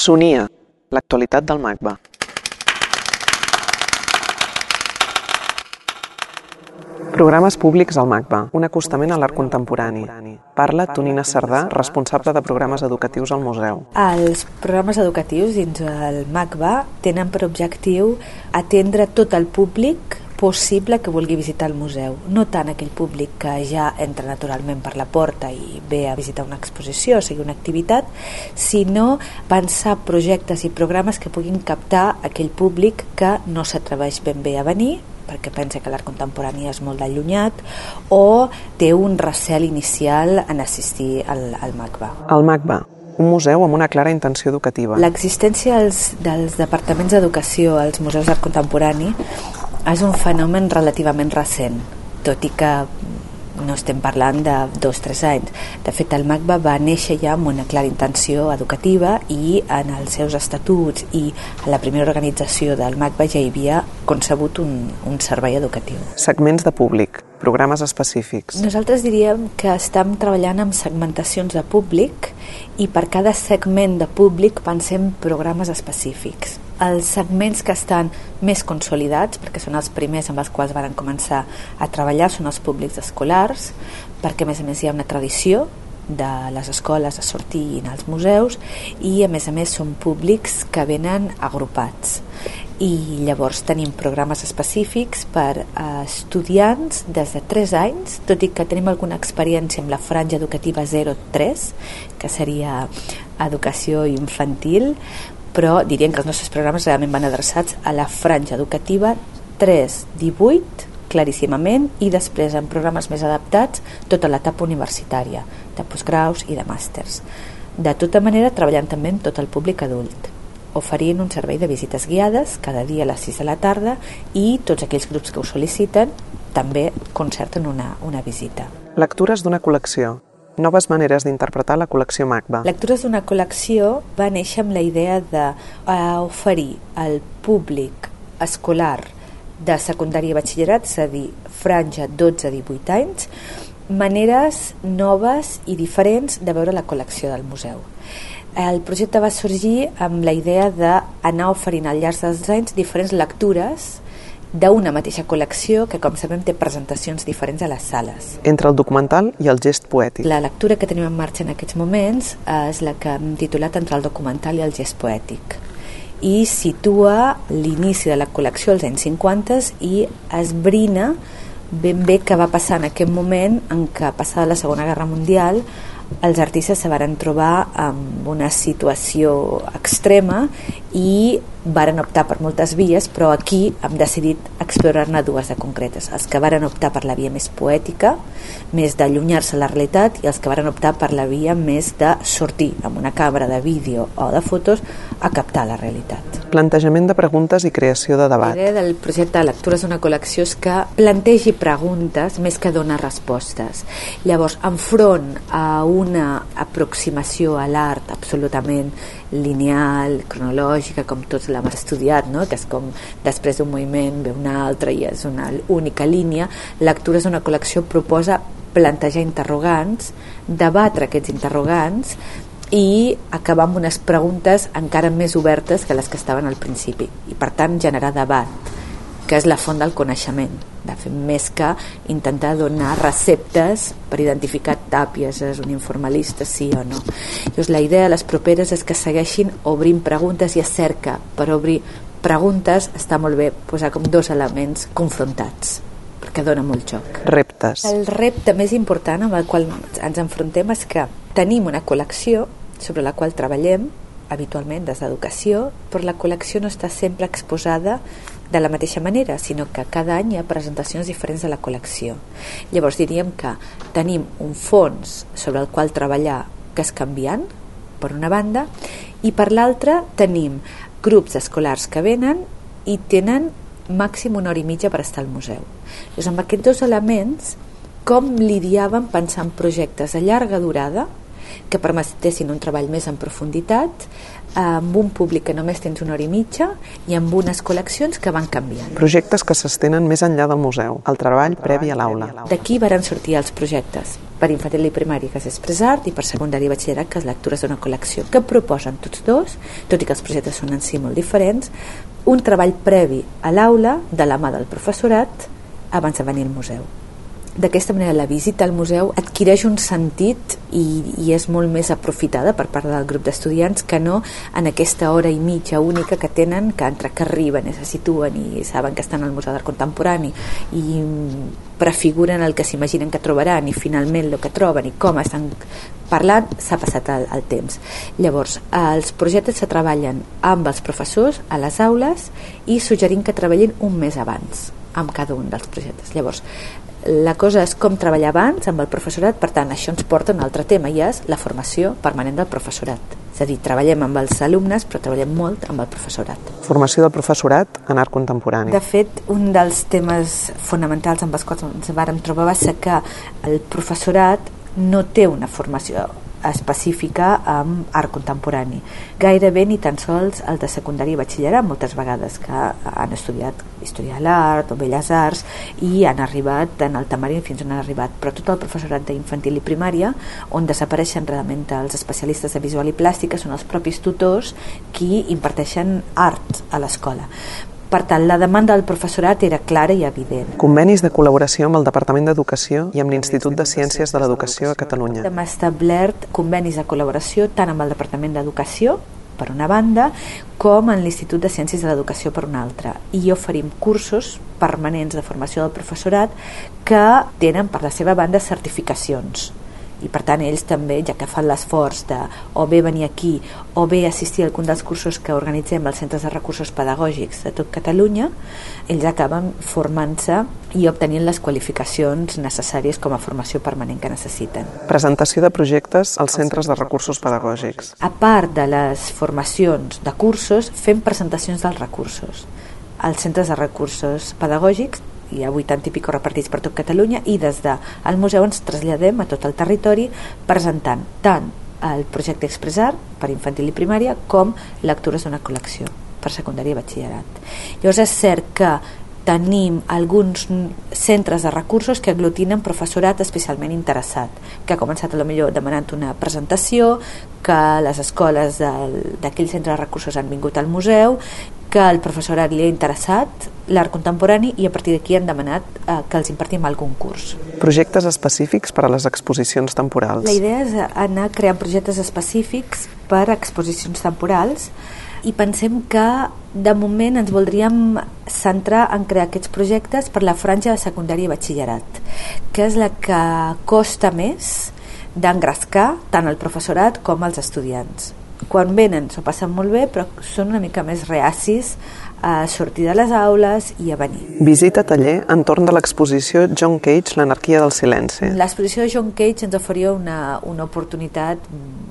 Sonia, l'actualitat del MACBA. Programes públics al MACBA, un acostament a l'art contemporani. Parla Tonina Cerdà, responsable de programes educatius al museu. Els programes educatius dins el MACBA tenen per objectiu atendre tot el públic possible que vulgui visitar el museu. No tant aquell públic que ja entra naturalment per la porta i ve a visitar una exposició, o sigui una activitat, sinó pensar projectes i programes que puguin captar aquell públic que no s'atreveix ben bé a venir perquè pensa que l'art contemporani és molt allunyat o té un recel inicial en assistir al, al MACBA. El MACBA, un museu amb una clara intenció educativa. L'existència dels, dels departaments d'educació als museus d'art contemporani és un fenomen relativament recent, tot i que no estem parlant de dos o tres anys. De fet, el MACBA va néixer ja amb una clara intenció educativa i en els seus estatuts i a la primera organització del MACBA ja hi havia concebut un, un servei educatiu. Segments de públic, programes específics. Nosaltres diríem que estem treballant amb segmentacions de públic i per cada segment de públic pensem programes específics els segments que estan més consolidats, perquè són els primers amb els quals varen començar a treballar, són els públics escolars, perquè a més a més hi ha una tradició de les escoles a sortir als museus i a més a més són públics que venen agrupats. I llavors tenim programes específics per a estudiants des de 3 anys, tot i que tenim alguna experiència amb la franja educativa 0-3, que seria educació infantil, però dirien que els nostres programes realment van adreçats a la franja educativa 3-18 claríssimament i després en programes més adaptats tota l'etapa universitària de postgraus i de màsters de tota manera treballant també amb tot el públic adult oferint un servei de visites guiades cada dia a les 6 de la tarda i tots aquells grups que ho sol·liciten també concerten una, una visita. Lectures d'una col·lecció. Noves maneres d'interpretar la col·lecció MACBA. Lectures d'una col·lecció va néixer amb la idea d'oferir al públic escolar de secundària i batxillerat, és a dir, franja 12-18 anys, maneres noves i diferents de veure la col·lecció del museu. El projecte va sorgir amb la idea d'anar oferint al llarg dels anys diferents lectures d'una mateixa col·lecció que, com sabem, té presentacions diferents a les sales. Entre el documental i el gest poètic. La lectura que tenim en marxa en aquests moments és la que hem titulat Entre el documental i el gest poètic i situa l'inici de la col·lecció als anys 50 i esbrina ben bé què va passar en aquest moment en què passada la Segona Guerra Mundial els artistes se varen trobar amb una situació extrema i varen optar per moltes vies, però aquí hem decidit explorar-ne dues de concretes. Els que varen optar per la via més poètica, més d'allunyar-se de la realitat, i els que varen optar per la via més de sortir amb una càmera de vídeo o de fotos a captar la realitat. Plantejament de preguntes i creació de debat. La idea del projecte de lectures d'una col·lecció és que plantegi preguntes més que donar respostes. Llavors, enfront a una aproximació a l'art absolutament lineal, cronològica, com tots l'hem estudiat, no? que és com després d'un moviment ve una altra i és una única línia, Lectures d'una col·lecció proposa plantejar interrogants, debatre aquests interrogants i acabar amb unes preguntes encara més obertes que les que estaven al principi. I per tant generar debat que és la font del coneixement de fet més que intentar donar receptes per identificar tàpies és un informalista sí o no Llavors, la idea de les properes és que segueixin obrint preguntes i es cerca per obrir preguntes està molt bé posar com dos elements confrontats perquè dona molt joc. Reptes. El repte més important amb el qual ens enfrontem és que tenim una col·lecció sobre la qual treballem habitualment des d'educació, però la col·lecció no està sempre exposada de la mateixa manera, sinó que cada any hi ha presentacions diferents de la col·lecció. Llavors diríem que tenim un fons sobre el qual treballar que és canviant, per una banda, i per l'altra tenim grups escolars que venen i tenen màxim una hora i mitja per estar al museu. Llavors, amb aquests dos elements, com lidiàvem pensant projectes de llarga durada que permetessin un treball més en profunditat, amb un públic que només tens una hora i mitja i amb unes col·leccions que van canviant. Projectes que s'estenen més enllà del museu, el treball previ a l'aula. D'aquí varen sortir els projectes per infantil i primari, que és Expressart, i per secundari i batxillerat, que és lectures d'una col·lecció, que proposen tots dos, tot i que els projectes són en si molt diferents, un treball previ a l'aula de la mà del professorat abans de venir al museu. D'aquesta manera la visita al museu adquireix un sentit i, i és molt més aprofitada per part del grup d'estudiants que no en aquesta hora i mitja única que tenen que entre que arriben i se situen i saben que estan al Museu d'Art Contemporani i prefiguren el que s'imaginen que trobaran i finalment el que troben i com estan parlant, s'ha passat el, el temps. Llavors, els projectes se treballen amb els professors a les aules i suggerint que treballin un mes abans amb cada un dels projectes. Llavors, la cosa és com treballar abans amb el professorat, per tant, això ens porta a un altre tema, i és la formació permanent del professorat. És a dir, treballem amb els alumnes, però treballem molt amb el professorat. Formació del professorat en art contemporani. De fet, un dels temes fonamentals amb els quals ens vàrem trobar va ser que el professorat no té una formació específica amb art contemporani. Gairebé ni tan sols el de secundari i batxillerat, moltes vegades que han estudiat història de l'art o belles arts i han arribat en el tamarí fins on han arribat, però tot el professorat d'infantil i primària, on desapareixen realment els especialistes de visual i plàstica, són els propis tutors qui imparteixen art a l'escola. Per tant, la demanda del professorat era clara i evident. Convenis de col·laboració amb el Departament d'Educació i amb l'Institut de Ciències de l'Educació a Catalunya. Hem establert convenis de col·laboració tant amb el Departament d'Educació per una banda, com en l'Institut de Ciències de l'Educació per una altra. I oferim cursos permanents de formació del professorat que tenen per la seva banda certificacions i per tant ells també, ja que fan l'esforç de o bé venir aquí o bé assistir a algun dels cursos que organitzem als centres de recursos pedagògics de tot Catalunya, ells acaben formant-se i obtenint les qualificacions necessàries com a formació permanent que necessiten. Presentació de projectes als centres de recursos pedagògics. A part de les formacions de cursos, fem presentacions dels recursos als centres de recursos pedagògics hi ha 80 i pico repartits per tot Catalunya i des del museu ens traslladem a tot el territori presentant tant el projecte Expressar per infantil i primària com lectures d'una col·lecció per secundària i batxillerat. Llavors és cert que tenim alguns centres de recursos que aglutinen professorat especialment interessat, que ha començat a lo millor demanant una presentació, que les escoles d'aquell centre de recursos han vingut al museu que el professorat li ha interessat l'art contemporani i a partir d'aquí han demanat eh, que els impartim algun curs. Projectes específics per a les exposicions temporals. La idea és anar creant projectes específics per a exposicions temporals i pensem que de moment ens voldríem centrar en crear aquests projectes per la franja de secundària i batxillerat, que és la que costa més d'engrescar tant el professorat com els estudiants quan venen s'ho passen molt bé, però són una mica més reacis a sortir de les aules i a venir. Visita taller entorn de l'exposició John Cage, l'anarquia del silenci. L'exposició de John Cage ens oferia una, una oportunitat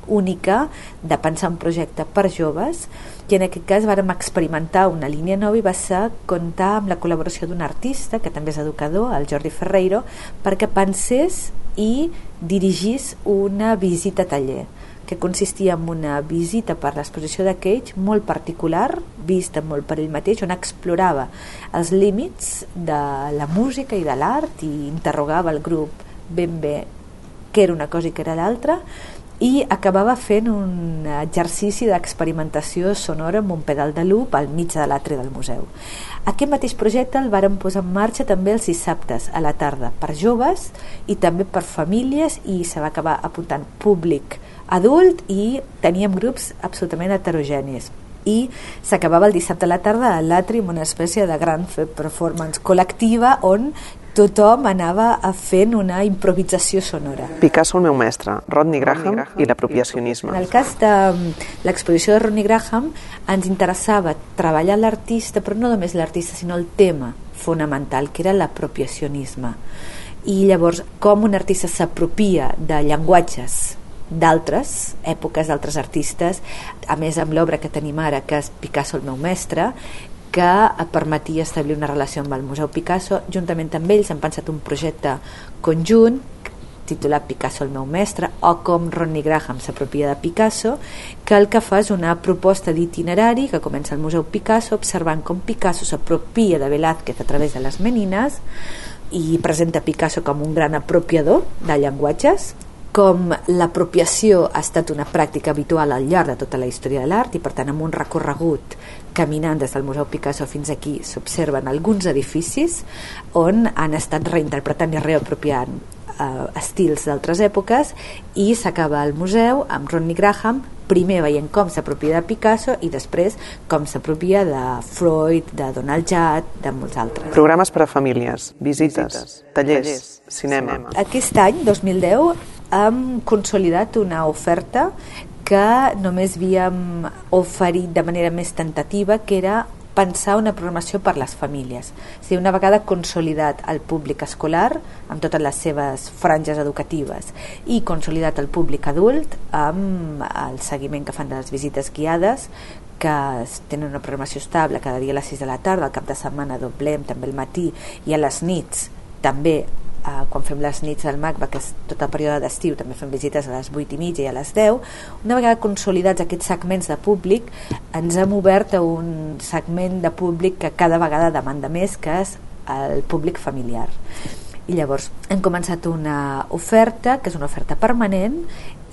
única de pensar un projecte per joves i en aquest cas vàrem experimentar una línia nova i va ser comptar amb la col·laboració d'un artista que també és educador, el Jordi Ferreiro, perquè pensés i dirigís una visita taller que consistia en una visita per l'exposició de Cage molt particular, vista molt per ell mateix, on explorava els límits de la música i de l'art i interrogava el grup ben bé què era una cosa i què era l'altra i acabava fent un exercici d'experimentació sonora amb un pedal de loop al mig de l'atri del museu. Aquest mateix projecte el varen posar en marxa també els dissabtes a la tarda per joves i també per famílies i se va acabar apuntant públic adult i teníem grups absolutament heterogenis i s'acabava el dissabte a la tarda a l'atri amb una espècie de gran performance col·lectiva on tothom anava a fent una improvisació sonora. Picasso, el meu mestre, Rodney Graham i l'apropiacionisme. En el cas de mm, l'exposició de Rodney Graham ens interessava treballar l'artista, però no només l'artista, sinó el tema fonamental, que era l'apropiacionisme. I llavors, com un artista s'apropia de llenguatges d'altres èpoques, d'altres artistes, a més amb l'obra que tenim ara, que és Picasso el meu mestre, que permetia establir una relació amb el Museu Picasso. Juntament amb ells hem pensat un projecte conjunt titulat Picasso el meu mestre, o com Ronnie Graham s'apropia de Picasso, que el que fa és una proposta d'itinerari que comença al Museu Picasso observant com Picasso s'apropia de Velázquez a través de les menines i presenta Picasso com un gran apropiador de llenguatges com l'apropiació ha estat una pràctica habitual al llarg de tota la història de l'art i per tant amb un recorregut caminant des del Museu Picasso fins aquí s'observen alguns edificis on han estat reinterpretant i reapropiant eh, estils d'altres èpoques i s'acaba el museu amb Rodney Graham primer veient com s'apropia de Picasso i després com s'apropia de Freud, de Donald Judd, de molts altres. Programes per a famílies, visites, visites tallers, tallers, cinema. Aquest any, 2010, hem consolidat una oferta que només havíem oferit de manera més tentativa, que era pensar una programació per les famílies. O sigui, una vegada consolidat el públic escolar amb totes les seves franges educatives i consolidat el públic adult amb el seguiment que fan de les visites guiades que tenen una programació estable cada dia a les 6 de la tarda, al cap de setmana doblem també el matí i a les nits també eh, quan fem les nits del MACBA, que és tot el període d'estiu, també fem visites a les 8 i mitja i a les 10, una vegada consolidats aquests segments de públic, ens hem obert a un segment de públic que cada vegada demanda més, que és el públic familiar. I llavors hem començat una oferta, que és una oferta permanent,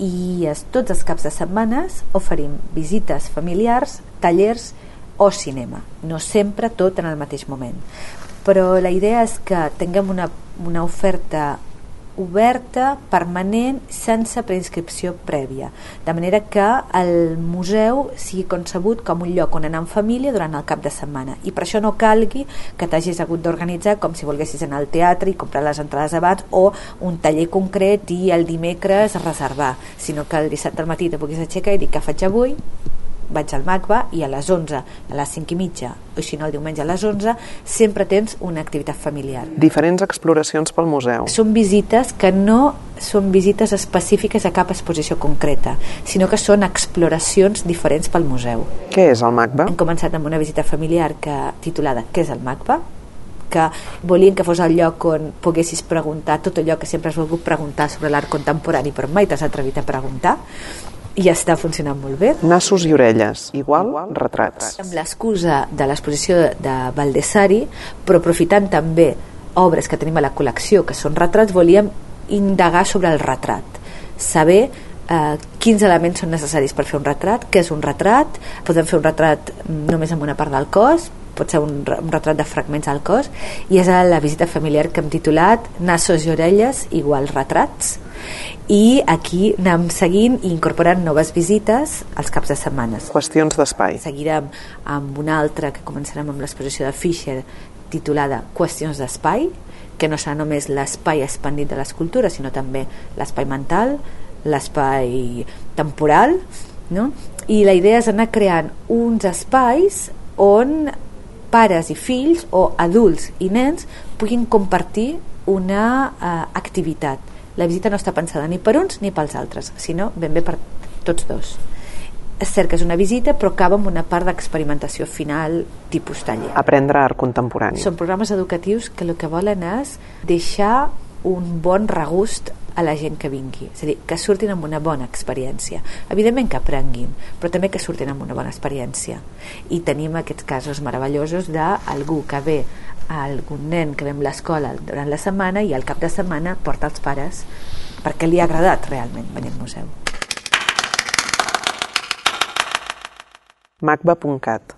i és, tots els caps de setmanes oferim visites familiars, tallers o cinema. No sempre tot en el mateix moment però la idea és que tinguem una, una oferta oberta, permanent, sense preinscripció prèvia, de manera que el museu sigui concebut com un lloc on anar en família durant el cap de setmana. I per això no calgui que t'hagis hagut d'organitzar com si volguessis anar al teatre i comprar les entrades abans o un taller concret i el dimecres reservar, sinó que el dissabte al matí te puguis aixecar i dir què faig avui vaig al MACBA i a les 11, a les 5 i mitja, o si no el diumenge a les 11, sempre tens una activitat familiar. Diferents exploracions pel museu. Són visites que no són visites específiques a cap exposició concreta, sinó que són exploracions diferents pel museu. Què és el MACBA? Hem començat amb una visita familiar que titulada Què és el MACBA? que volien que fos el lloc on poguessis preguntar tot allò que sempre has volgut preguntar sobre l'art contemporani però mai t'has atrevit a preguntar i està funcionant molt bé. Nassos i orelles, igual, igual retrats. Amb l'excusa de l'exposició de Valdessari, però aprofitant també obres que tenim a la col·lecció, que són retrats, volíem indagar sobre el retrat, saber eh, quins elements són necessaris per fer un retrat, què és un retrat, podem fer un retrat només amb una part del cos, pot ser un, un retrat de fragments del cos, i és a la visita familiar que hem titulat Nassos i orelles igual retrats, i aquí anem seguint i incorporant noves visites als caps de setmanes. Qüestions d'espai. Seguirem amb una altra que començarem amb l'exposició de Fischer titulada Qüestions d'espai, que no serà només l'espai expandit de l'escultura, sinó també l'espai mental, l'espai temporal, no? i la idea és anar creant uns espais on pares i fills o adults i nens puguin compartir una uh, activitat la visita no està pensada ni per uns ni pels altres, sinó ben bé per tots dos. És cert que és una visita, però acaba amb una part d'experimentació final tipus taller. Aprendre art contemporani. Són programes educatius que el que volen és deixar un bon regust a la gent que vingui, és a dir, que surtin amb una bona experiència. Evidentment que aprenguin, però també que surtin amb una bona experiència. I tenim aquests casos meravellosos d'algú que ve algun nen que ve a l'escola durant la setmana i al cap de setmana porta els pares perquè li ha agradat realment venir al museu. macba.cat